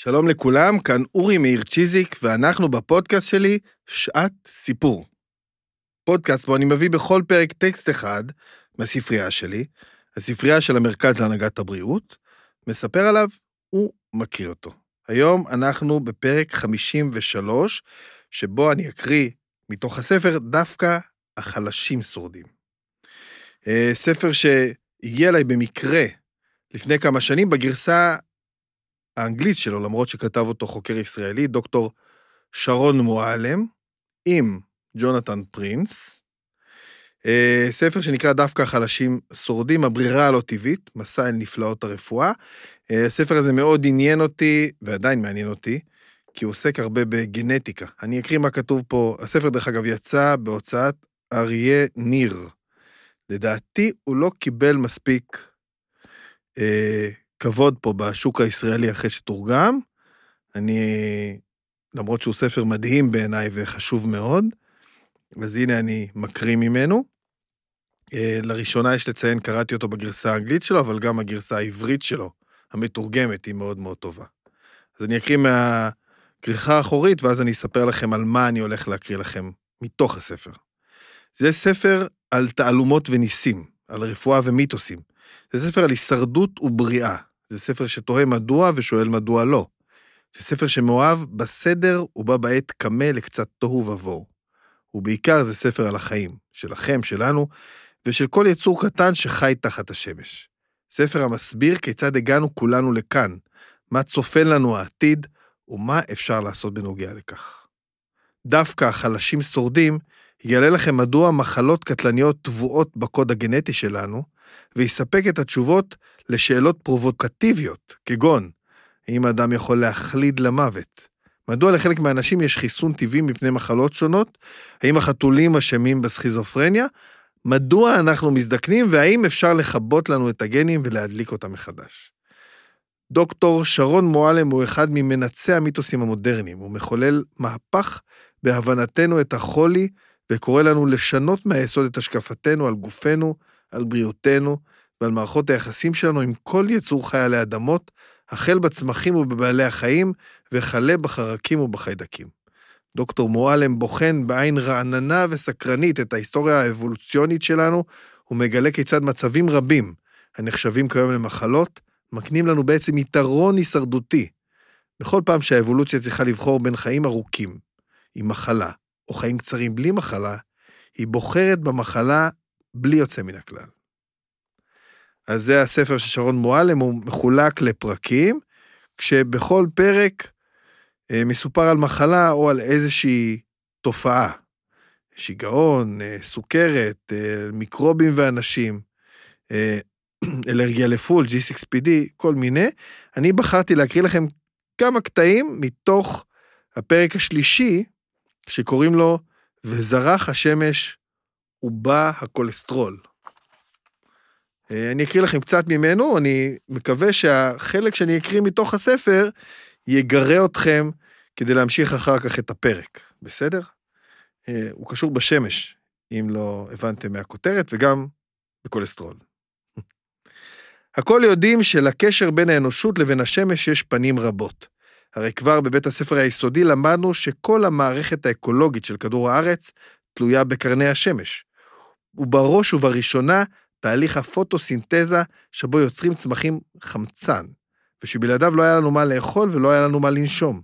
שלום לכולם, כאן אורי מאיר צ'יזיק, ואנחנו בפודקאסט שלי, שעת סיפור. פודקאסט בו אני מביא בכל פרק טקסט אחד מהספרייה שלי, הספרייה של המרכז להנהגת הבריאות, מספר עליו ומכיר אותו. היום אנחנו בפרק 53, שבו אני אקריא מתוך הספר דווקא החלשים שורדים. אה, ספר שהגיע אליי במקרה לפני כמה שנים בגרסה האנגלית שלו, למרות שכתב אותו חוקר ישראלי, דוקטור שרון מועלם, עם ג'ונתן פרינס. אה, ספר שנקרא דווקא חלשים שורדים, הברירה הלא טבעית, מסע אל נפלאות הרפואה. אה, הספר הזה מאוד עניין אותי, ועדיין מעניין אותי, כי הוא עוסק הרבה בגנטיקה. אני אקריא מה כתוב פה. הספר, דרך אגב, יצא בהוצאת אריה ניר. לדעתי, הוא לא קיבל מספיק אה, כבוד פה בשוק הישראלי אחרי שתורגם. אני, למרות שהוא ספר מדהים בעיניי וחשוב מאוד, אז הנה אני מקריא ממנו. אה, לראשונה יש לציין, קראתי אותו בגרסה האנגלית שלו, אבל גם הגרסה העברית שלו, המתורגמת, היא מאוד מאוד טובה. אז אני אקריא מהכריכה האחורית, ואז אני אספר לכם על מה אני הולך להקריא לכם מתוך הספר. זה ספר על תעלומות וניסים, על רפואה ומיתוסים. זה ספר על הישרדות ובריאה. זה ספר שתוהה מדוע ושואל מדוע לא. זה ספר שמאוהב בסדר ובה בעת קמה לקצת תוהו ובוהו. ובעיקר זה ספר על החיים, שלכם, שלנו, ושל כל יצור קטן שחי תחת השמש. ספר המסביר כיצד הגענו כולנו לכאן, מה צופן לנו העתיד, ומה אפשר לעשות בנוגע לכך. דווקא החלשים שורדים יגלה לכם מדוע מחלות קטלניות טבועות בקוד הגנטי שלנו, ויספק את התשובות לשאלות פרובוקטיביות, כגון, האם האדם יכול להחליד למוות? מדוע לחלק מהאנשים יש חיסון טבעי מפני מחלות שונות? האם החתולים אשמים בסכיזופרניה? מדוע אנחנו מזדקנים והאם אפשר לכבות לנו את הגנים ולהדליק אותם מחדש? דוקטור שרון מועלם הוא אחד ממנצי המיתוסים המודרניים, הוא מחולל מהפך בהבנתנו את החולי וקורא לנו לשנות מהיסוד את השקפתנו על גופנו, על בריאותנו ועל מערכות היחסים שלנו עם כל יצור חי עלי אדמות, החל בצמחים ובבעלי החיים, וכלה בחרקים ובחיידקים. דוקטור מועלם בוחן בעין רעננה וסקרנית את ההיסטוריה האבולוציונית שלנו, ומגלה כיצד מצבים רבים, הנחשבים כיום למחלות, מקנים לנו בעצם יתרון הישרדותי. בכל פעם שהאבולוציה צריכה לבחור בין חיים ארוכים, עם מחלה, או חיים קצרים בלי מחלה, היא בוחרת במחלה בלי יוצא מן הכלל. אז זה הספר של שרון מועלם, הוא מחולק לפרקים, כשבכל פרק אה, מסופר על מחלה או על איזושהי תופעה. שיגעון, אה, סוכרת, אה, מיקרובים ואנשים, אלרגיה לפול, G6PD, כל מיני. אני בחרתי להקריא לכם כמה קטעים מתוך הפרק השלישי, שקוראים לו "וזרח השמש ובא הכולסטרול". אני אקריא לכם קצת ממנו, אני מקווה שהחלק שאני אקריא מתוך הספר יגרה אתכם כדי להמשיך אחר כך את הפרק, בסדר? אה, הוא קשור בשמש, אם לא הבנתם מהכותרת, וגם בכולסטרול. הכל יודעים שלקשר בין האנושות לבין השמש יש פנים רבות. הרי כבר בבית הספר היסודי למדנו שכל המערכת האקולוגית של כדור הארץ תלויה בקרני השמש. ובראש ובראשונה, תהליך הפוטוסינתזה שבו יוצרים צמחים חמצן, ושבלעדיו לא היה לנו מה לאכול ולא היה לנו מה לנשום.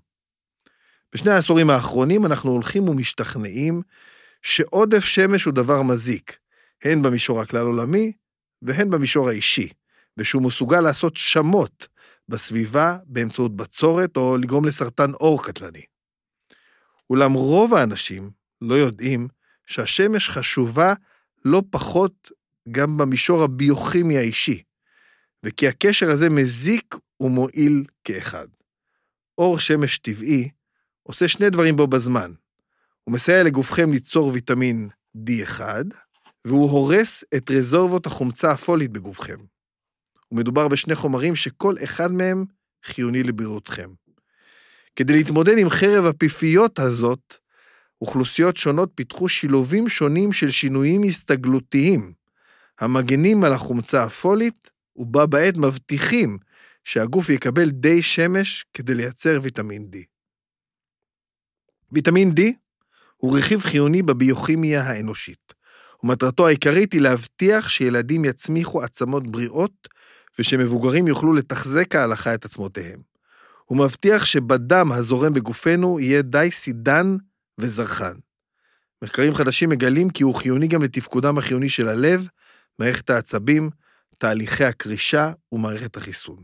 בשני העשורים האחרונים אנחנו הולכים ומשתכנעים שעודף שמש הוא דבר מזיק, הן במישור הכלל עולמי והן במישור האישי, ושהוא מסוגל לעשות שמות בסביבה באמצעות בצורת או לגרום לסרטן עור קטלני. אולם רוב האנשים לא יודעים שהשמש חשובה לא פחות גם במישור הביוכימי האישי, וכי הקשר הזה מזיק ומועיל כאחד. אור שמש טבעי עושה שני דברים בו בזמן. הוא מסייע לגופכם ליצור ויטמין D1, והוא הורס את רזורבות החומצה הפולית בגופכם. ומדובר בשני חומרים שכל אחד מהם חיוני לבריאותכם. כדי להתמודד עם חרב הפיפיות הזאת, אוכלוסיות שונות פיתחו שילובים שונים של שינויים הסתגלותיים, המגנים על החומצה הפולית, ובה בעת מבטיחים שהגוף יקבל די שמש כדי לייצר ויטמין D. ויטמין D הוא רכיב חיוני בביוכימיה האנושית, ומטרתו העיקרית היא להבטיח שילדים יצמיחו עצמות בריאות ושמבוגרים יוכלו לתחזק כהלכה את עצמותיהם. הוא מבטיח שבדם הזורם בגופנו יהיה די סידן וזרחן. מחקרים חדשים מגלים כי הוא חיוני גם לתפקודם החיוני של הלב, מערכת העצבים, תהליכי הקרישה ומערכת החיסון.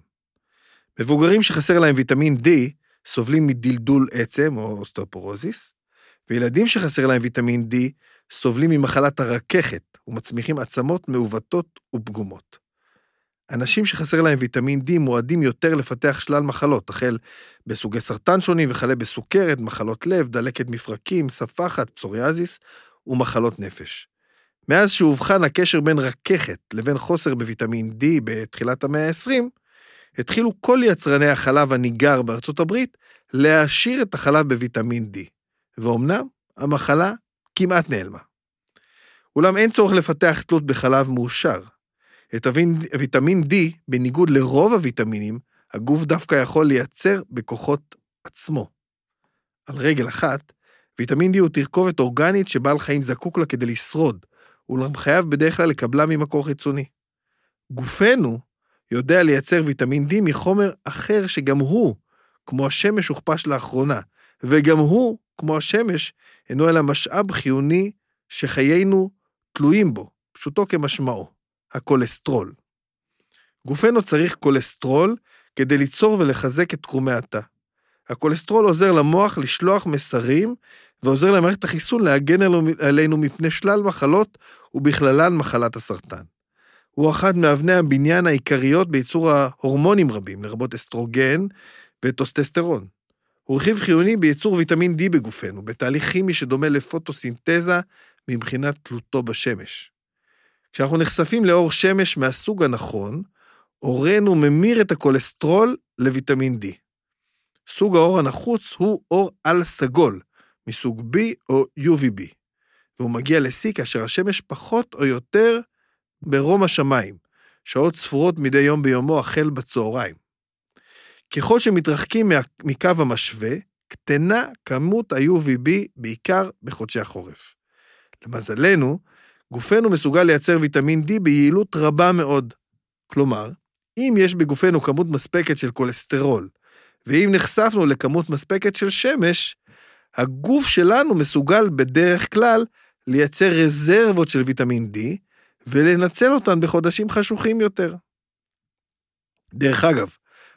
מבוגרים שחסר להם ויטמין D סובלים מדלדול עצם או אוסטאופורוזיס, וילדים שחסר להם ויטמין D סובלים ממחלת הרככת ומצמיחים עצמות מעוותות ופגומות. אנשים שחסר להם ויטמין D מועדים יותר לפתח שלל מחלות, החל בסוגי סרטן שונים וכלה בסוכרת, מחלות לב, דלקת מפרקים, ספחת, פסוריאזיס ומחלות נפש. מאז שאובחן הקשר בין רככת לבין חוסר בוויטמין D בתחילת המאה ה-20, התחילו כל יצרני החלב הניגר בארצות הברית להעשיר את החלב בוויטמין D, ואומנם המחלה כמעט נעלמה. אולם אין צורך לפתח תלות בחלב מאושר. את הוויטמין D, בניגוד לרוב הוויטמינים, הגוף דווקא יכול לייצר בכוחות עצמו. על רגל אחת, ויטמין D הוא תרכובת אורגנית שבעל חיים זקוק לה כדי לשרוד, אולם חייב בדרך כלל לקבלה ממקור חיצוני. גופנו יודע לייצר ויטמין D מחומר אחר שגם הוא, כמו השמש, הוכפש לאחרונה, וגם הוא, כמו השמש, אינו אלא משאב חיוני שחיינו תלויים בו, פשוטו כמשמעו, הכולסטרול. גופנו צריך כולסטרול כדי ליצור ולחזק את קרומי התא. הכולסטרול עוזר למוח לשלוח מסרים ועוזר למערכת החיסון להגן עלינו מפני שלל מחלות, ובכללן מחלת הסרטן. הוא אחת מאבני הבניין העיקריות בייצור הורמונים רבים, לרבות אסטרוגן וטוסטסטרון. הוא רכיב חיוני בייצור ויטמין D בגופנו, בתהליך כימי שדומה לפוטוסינתזה מבחינת תלותו בשמש. כשאנחנו נחשפים לאור שמש מהסוג הנכון, אורנו ממיר את הכולסטרול לויטמין D. סוג האור הנחוץ הוא אור על סגול, מסוג B או UVB, והוא מגיע לשיא כאשר השמש פחות או יותר ברום השמיים, שעות ספורות מדי יום ביומו החל בצהריים. ככל שמתרחקים מקו המשווה, קטנה כמות ה-UVB בעיקר בחודשי החורף. למזלנו, גופנו מסוגל לייצר ויטמין D ביעילות רבה מאוד. כלומר, אם יש בגופנו כמות מספקת של כולסטרול, ואם נחשפנו לכמות מספקת של שמש, הגוף שלנו מסוגל בדרך כלל לייצר רזרבות של ויטמין D ולנצל אותן בחודשים חשוכים יותר. דרך אגב,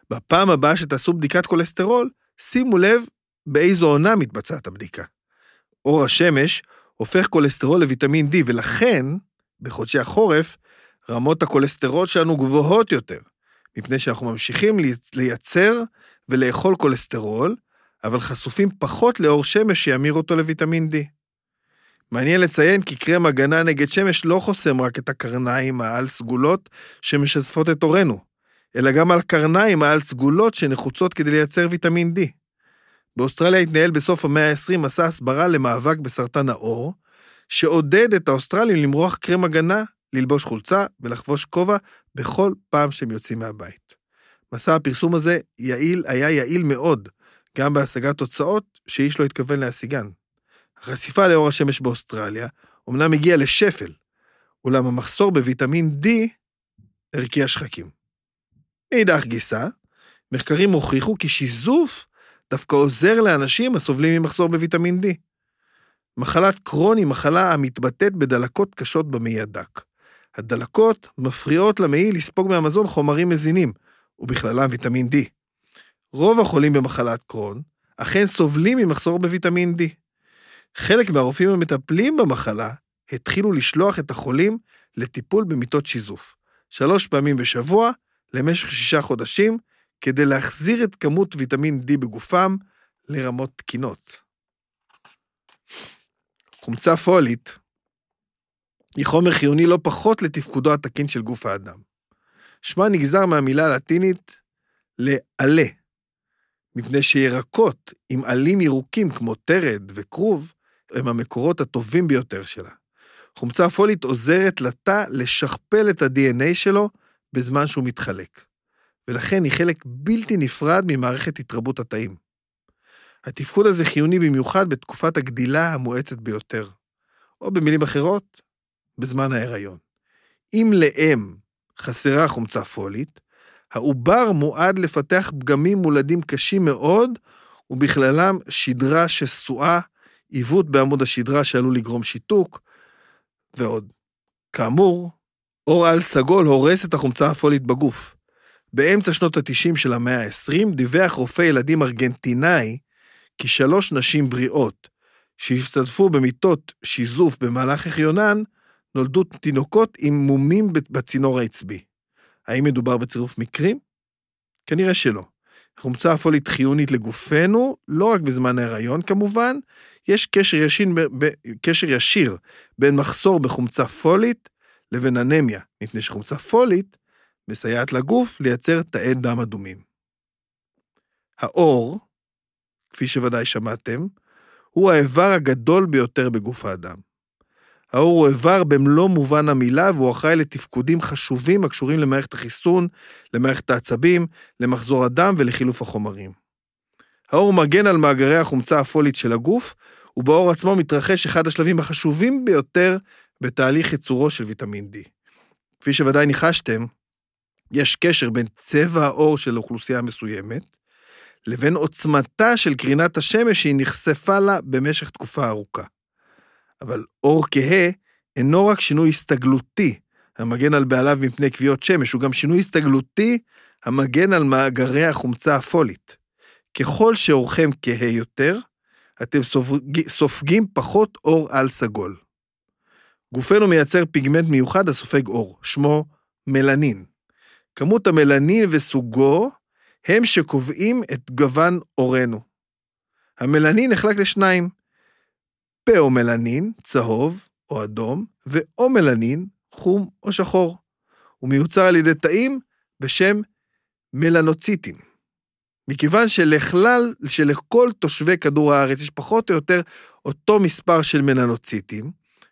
בפעם הבאה שתעשו בדיקת כולסטרול, שימו לב באיזו עונה מתבצעת הבדיקה. אור השמש הופך כולסטרול לויטמין D, ולכן, בחודשי החורף, רמות הכולסטרול שלנו גבוהות יותר, מפני שאנחנו ממשיכים לייצר ולאכול כולסטרול, אבל חשופים פחות לאור שמש שימיר אותו לויטמין D. מעניין לציין כי קרם הגנה נגד שמש לא חוסם רק את הקרניים העל סגולות שמשזפות את עורנו, אלא גם על קרניים העל סגולות שנחוצות כדי לייצר ויטמין D. באוסטרליה התנהל בסוף המאה ה-20 מסע הסברה למאבק בסרטן העור, שעודד את האוסטרלים למרוח קרם הגנה, ללבוש חולצה ולחבוש כובע בכל פעם שהם יוצאים מהבית. מסע הפרסום הזה יעיל, היה יעיל מאוד, גם בהשגת תוצאות שאיש לא התכוון להשיגן. החשיפה לאור השמש באוסטרליה אמנם הגיעה לשפל, אולם המחסור בוויטמין D הרקיע שחקים. מאידך גיסא, מחקרים הוכיחו כי שיזוף דווקא עוזר לאנשים הסובלים ממחסור בוויטמין D. מחלת קרון היא מחלה המתבטאת בדלקות קשות במעי הדק. הדלקות מפריעות למעי לספוג מהמזון חומרים מזינים, ובכללם ויטמין D. רוב החולים במחלת קרון אכן סובלים ממחסור בוויטמין D. חלק מהרופאים המטפלים במחלה התחילו לשלוח את החולים לטיפול במיטות שיזוף, שלוש פעמים בשבוע למשך שישה חודשים, כדי להחזיר את כמות ויטמין D בגופם לרמות תקינות. חומצה פולית היא חומר חיוני לא פחות לתפקודו התקין של גוף האדם. שמה נגזר מהמילה הלטינית לעלה, מפני שירקות עם עלים ירוקים כמו תרד וכרוב, הם המקורות הטובים ביותר שלה. חומצה פולית עוזרת לתא לשכפל את ה-DNA שלו בזמן שהוא מתחלק. ולכן היא חלק בלתי נפרד ממערכת התרבות התאים. התפקוד הזה חיוני במיוחד בתקופת הגדילה המואצת ביותר, או במילים אחרות, בזמן ההיריון. אם לאם חסרה חומצה פולית, העובר מועד לפתח פגמים מולדים קשים מאוד, ובכללם שדרה שסועה, עיוות בעמוד השדרה שעלול לגרום שיתוק, ועוד. כאמור, אור על סגול הורס את החומצה הפולית בגוף. באמצע שנות ה-90 של המאה ה-20 דיווח רופא ילדים ארגנטינאי כי שלוש נשים בריאות שהשתתפו במיטות שיזוף במהלך החיונן, נולדו תינוקות עם מומים בצינור העצבי. האם מדובר בצירוף מקרים? כנראה שלא. החומצה הפולית חיונית לגופנו, לא רק בזמן ההיריון כמובן, יש קשר ישיר, ב, קשר ישיר בין מחסור בחומצה פולית לבין אנמיה, מפני שחומצה פולית מסייעת לגוף לייצר תאי דם אדומים. האור, כפי שוודאי שמעתם, הוא האיבר הגדול ביותר בגוף האדם. האור הוא איבר במלוא מובן המילה, והוא אחראי לתפקודים חשובים הקשורים למערכת החיסון, למערכת העצבים, למחזור הדם ולחילוף החומרים. האור מגן על מאגרי החומצה הפולית של הגוף, ובאור עצמו מתרחש אחד השלבים החשובים ביותר בתהליך ייצורו של ויטמין D. כפי שוודאי ניחשתם, יש קשר בין צבע העור של אוכלוסייה מסוימת לבין עוצמתה של קרינת השמש שהיא נחשפה לה במשך תקופה ארוכה. אבל אור כהה אינו רק שינוי הסתגלותי המגן על בעליו מפני כוויות שמש, הוא גם שינוי הסתגלותי המגן על מאגרי החומצה הפולית. ככל שעורכם כהה יותר, אתם סופג, סופגים פחות אור על סגול. גופנו מייצר פיגמנט מיוחד הסופג אור, שמו מלנין. כמות המלנין וסוגו הם שקובעים את גוון עורנו. המלנין נחלק לשניים, פאומלנין, צהוב או אדום, ואומלנין, חום או שחור. הוא מיוצר על ידי תאים בשם מלנוציטים. מכיוון שלכלל, שלכל תושבי כדור הארץ יש פחות או יותר אותו מספר של מלנוציטים,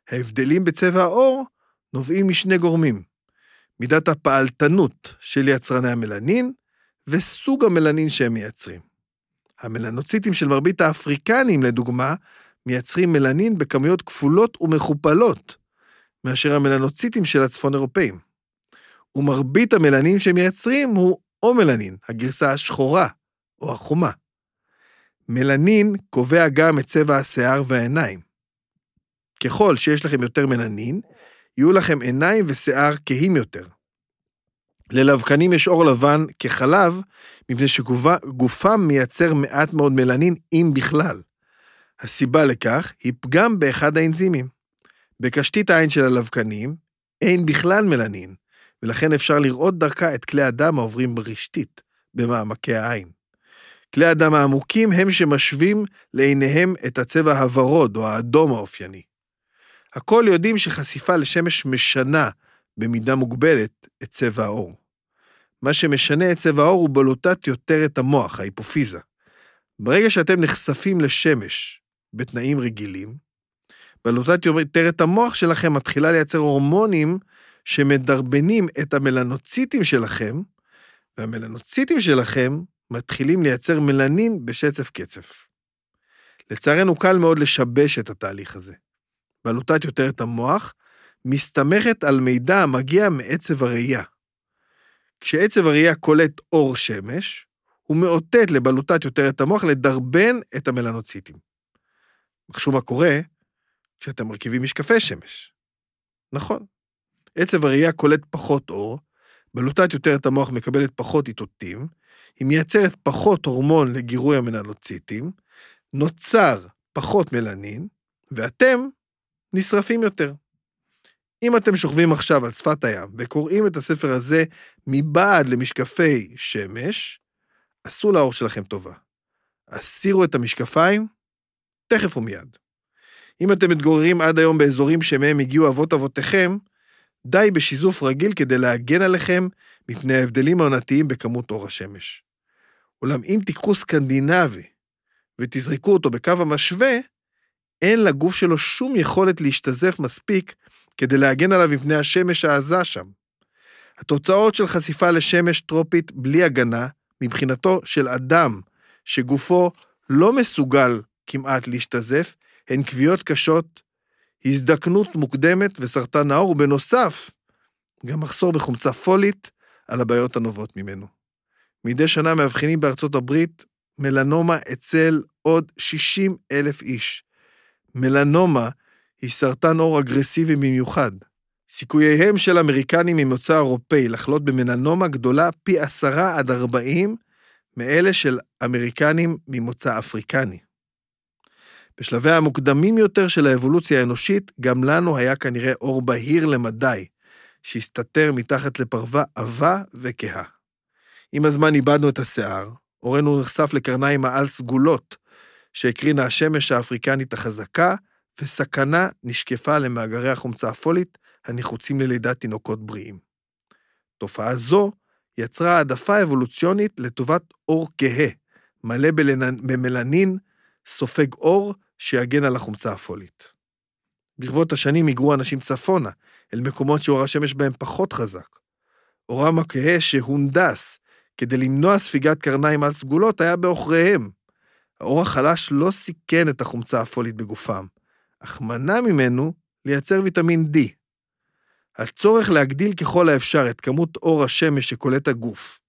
ההבדלים בצבע העור נובעים משני גורמים. מידת הפעלתנות של יצרני המלנין וסוג המלנין שהם מייצרים. המלנוציטים של מרבית האפריקנים, לדוגמה, מייצרים מלנין בכמויות כפולות ומכופלות מאשר המלנוציטים של הצפון אירופאים. ומרבית המלנין שהם מייצרים הוא או מלנין, הגרסה השחורה או החומה. מלנין קובע גם את צבע השיער והעיניים. ככל שיש לכם יותר מלנין, יהיו לכם עיניים ושיער כהים יותר. ללבקנים יש עור לבן כחלב, מפני שגופם מייצר מעט מאוד מלנין, אם בכלל. הסיבה לכך היא פגם באחד האנזימים. בקשתית העין של הלבקנים אין בכלל מלנין, ולכן אפשר לראות דרכה את כלי הדם העוברים ברשתית, במעמקי העין. כלי הדם העמוקים הם שמשווים לעיניהם את הצבע הוורוד או האדום האופייני. הכל יודעים שחשיפה לשמש משנה במידה מוגבלת את צבע העור. מה שמשנה את צבע העור הוא בלוטת יותר את המוח, ההיפופיזה. ברגע שאתם נחשפים לשמש בתנאים רגילים, בלוטת יותר את המוח שלכם מתחילה לייצר הורמונים שמדרבנים את המלנוציטים שלכם, והמלנוציטים שלכם מתחילים לייצר מלנין בשצף קצף. לצערנו קל מאוד לשבש את התהליך הזה. בלוטת יותר את המוח מסתמכת על מידע המגיע מעצב הראייה. כשעצב הראייה קולט אור שמש, הוא מאותת לבלוטת יותר את המוח לדרבן את המלנוציטים. נחשו מה קורה כשאתם מרכיבים משקפי שמש. נכון. עצב הראייה קולט פחות אור, בלוטת יותר את המוח מקבלת פחות איתותים, היא מייצרת פחות הורמון לגירוי המלנוציטים, נוצר פחות מלנין, ואתם נשרפים יותר. אם אתם שוכבים עכשיו על שפת הים וקוראים את הספר הזה מבעד למשקפי שמש, עשו לאור שלכם טובה. הסירו את המשקפיים, תכף ומיד. אם אתם מתגוררים עד היום באזורים שמהם הגיעו אבות אבותיכם, די בשיזוף רגיל כדי להגן עליכם מפני ההבדלים העונתיים בכמות אור השמש. אולם אם תיקחו סקנדינבי ותזרקו אותו בקו המשווה, אין לגוף שלו שום יכולת להשתזף מספיק כדי להגן עליו מפני השמש העזה שם. התוצאות של חשיפה לשמש טרופית בלי הגנה, מבחינתו של אדם שגופו לא מסוגל כמעט להשתזף, הן כוויות קשות, הזדקנות מוקדמת וסרטן העור, ובנוסף, גם מחסור בחומצה פולית על הבעיות הנובעות ממנו. מדי שנה מאבחנים בארצות הברית מלנומה אצל עוד 60 אלף איש. מלנומה היא סרטן עור אגרסיבי במיוחד. סיכוייהם של אמריקנים ממוצא אירופאי לחלות במלנומה גדולה פי עשרה עד ארבעים מאלה של אמריקנים ממוצא אפריקני. בשלביה המוקדמים יותר של האבולוציה האנושית, גם לנו היה כנראה אור בהיר למדי, שהסתתר מתחת לפרווה עבה וכהה. עם הזמן איבדנו את השיער, אורנו נחשף לקרניים העל סגולות, שהקרינה השמש האפריקנית החזקה, וסכנה נשקפה למאגרי החומצה הפולית הנחוצים ללידת תינוקות בריאים. תופעה זו יצרה העדפה אבולוציונית לטובת אור כהה, מלא במלנין, סופג אור שיגן על החומצה הפולית. ברבות השנים היגרו אנשים צפונה, אל מקומות שאור השמש בהם פחות חזק. אורם הכהה שהונדס כדי למנוע ספיגת קרניים על סגולות היה בעוכריהם. האור החלש לא סיכן את החומצה הפולית בגופם, אך מנע ממנו לייצר ויטמין D. הצורך להגדיל ככל האפשר את כמות אור השמש שקולט הגוף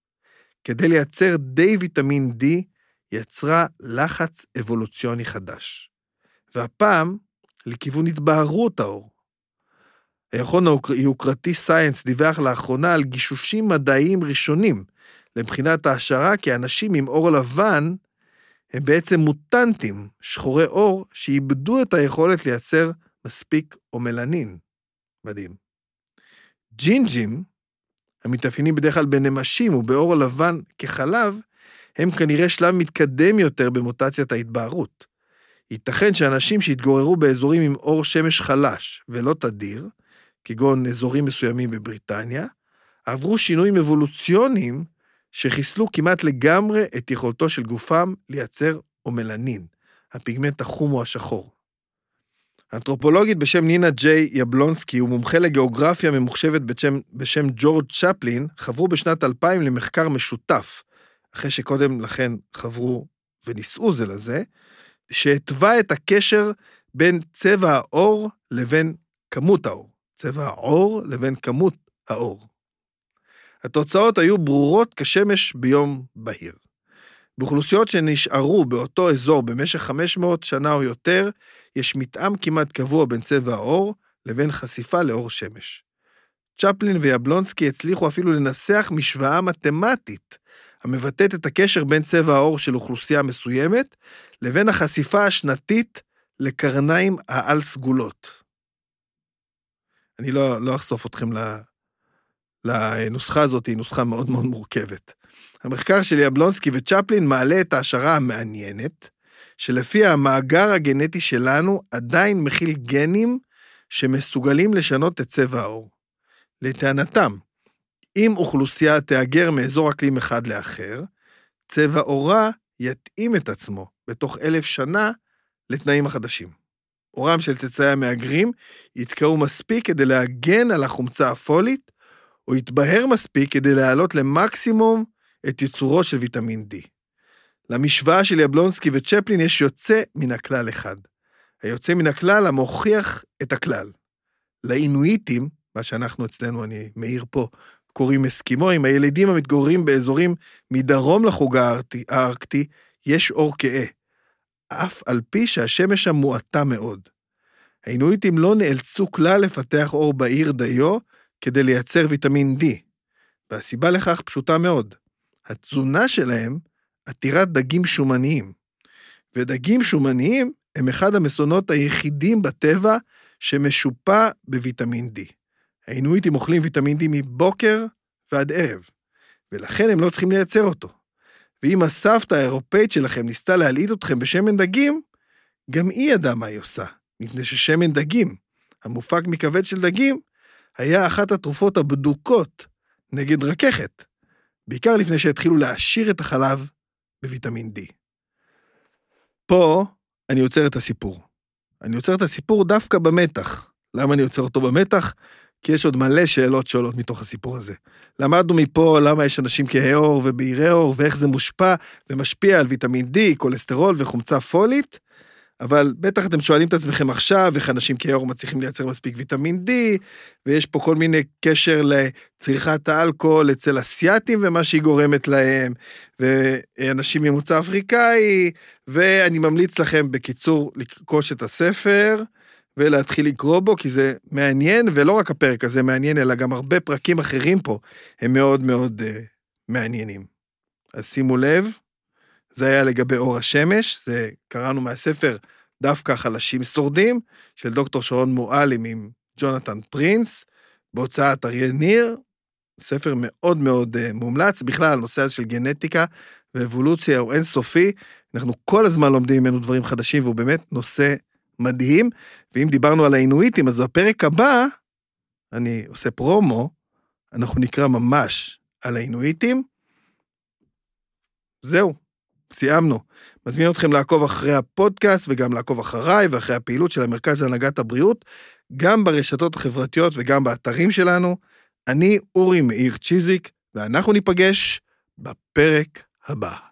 כדי לייצר די ויטמין D יצרה לחץ אבולוציוני חדש. והפעם לכיוון התבהרות האור. הירחון היוקרתי סייאנס דיווח לאחרונה על גישושים מדעיים ראשונים לבחינת ההשערה כי אנשים עם אור לבן הם בעצם מוטנטים, שחורי אור, שאיבדו את היכולת לייצר מספיק אומלנין. מדהים. ג'ינג'ים, המתאפיינים בדרך כלל בנמשים ובאור לבן כחלב, הם כנראה שלב מתקדם יותר במוטציית ההתבהרות. ייתכן שאנשים שהתגוררו באזורים עם אור שמש חלש ולא תדיר, כגון אזורים מסוימים בבריטניה, עברו שינויים אבולוציוניים שחיסלו כמעט לגמרי את יכולתו של גופם לייצר אומלנין, הפיגמנט החום או השחור. אנתרופולוגית בשם נינה ג'יי יבלונסקי ומומחה לגיאוגרפיה ממוחשבת בשם, בשם ג'ורג' צ'פלין חברו בשנת 2000 למחקר משותף, אחרי שקודם לכן חברו ונישאו זה לזה, שהתווה את הקשר בין צבע העור לבין כמות האור. צבע העור לבין כמות האור. התוצאות היו ברורות כשמש ביום בהיר. באוכלוסיות שנשארו באותו אזור במשך 500 שנה או יותר, יש מתאם כמעט קבוע בין צבע העור לבין חשיפה לאור שמש. צ'פלין ויבלונסקי הצליחו אפילו לנסח משוואה מתמטית המבטאת את הקשר בין צבע העור של אוכלוסייה מסוימת לבין החשיפה השנתית לקרניים העל סגולות. אני לא, לא אחשוף אתכם לנוסחה הזאת, היא נוסחה מאוד מאוד מורכבת. המחקר של יבלונסקי וצ'פלין מעלה את ההשערה המעניינת, שלפיה המאגר הגנטי שלנו עדיין מכיל גנים שמסוגלים לשנות את צבע העור. לטענתם, אם אוכלוסייה תהגר מאזור אקלים אחד לאחר, צבע עורה יתאים את עצמו בתוך אלף שנה לתנאים החדשים. עורם של צאצאי המהגרים יתקעו מספיק כדי להגן על החומצה הפולית, או יתבהר מספיק כדי להעלות למקסימום את ייצורו של ויטמין D. למשוואה של יבלונסקי וצ'פלין יש יוצא מן הכלל אחד. היוצא מן הכלל המוכיח את הכלל. לאינואיטים, מה שאנחנו אצלנו, אני מעיר פה, קוראים אסקימואים, הילידים המתגוררים באזורים מדרום לחוג הארקטי, יש אור כהה, אף על פי שהשמש שם מועטה מאוד. האינואיטים לא נאלצו כלל לפתח אור בעיר דיו כדי לייצר ויטמין D, והסיבה לכך פשוטה מאוד. התזונה שלהם עתירת דגים שומניים, ודגים שומניים הם אחד המסונות היחידים בטבע שמשופע בוויטמין D. האינואיטים אוכלים ויטמין D מבוקר ועד ערב, ולכן הם לא צריכים לייצר אותו. ואם הסבתא האירופאית שלכם ניסתה להלעיט אתכם בשמן דגים, גם היא ידעה מה היא עושה, מפני ששמן דגים, המופק מכבד של דגים, היה אחת התרופות הבדוקות נגד רככת, בעיקר לפני שהתחילו להעשיר את החלב בוויטמין D. פה אני עוצר את הסיפור. אני עוצר את הסיפור דווקא במתח. למה אני עוצר אותו במתח? כי יש עוד מלא שאלות שעולות מתוך הסיפור הזה. למדנו מפה למה יש אנשים כהי עור ובעירי עור, ואיך זה מושפע ומשפיע על ויטמין D, כולסטרול וחומצה פולית, אבל בטח אתם שואלים את עצמכם עכשיו איך אנשים כהי עור מצליחים לייצר מספיק ויטמין D, ויש פה כל מיני קשר לצריכת האלכוהול אצל אסייתים ומה שהיא גורמת להם, ואנשים ממוצא אפריקאי, ואני ממליץ לכם בקיצור לקרוש את הספר. ולהתחיל לקרוא בו, כי זה מעניין, ולא רק הפרק הזה מעניין, אלא גם הרבה פרקים אחרים פה הם מאוד מאוד uh, מעניינים. אז שימו לב, זה היה לגבי אור השמש, זה קראנו מהספר דווקא חלשים שורדים, של דוקטור שרון מועלם עם ג'ונתן פרינס, בהוצאת אריה ניר, ספר מאוד מאוד uh, מומלץ. בכלל, הנושא הזה של גנטיקה ואבולוציה הוא אינסופי, אנחנו כל הזמן לומדים ממנו דברים חדשים, והוא באמת נושא מדהים. ואם דיברנו על האינואיטים, אז בפרק הבא, אני עושה פרומו, אנחנו נקרא ממש על האינואיטים. זהו, סיימנו. מזמין אתכם לעקוב אחרי הפודקאסט וגם לעקוב אחריי ואחרי הפעילות של המרכז להנהגת הבריאות, גם ברשתות החברתיות וגם באתרים שלנו. אני אורי מאיר צ'יזיק, ואנחנו ניפגש בפרק הבא.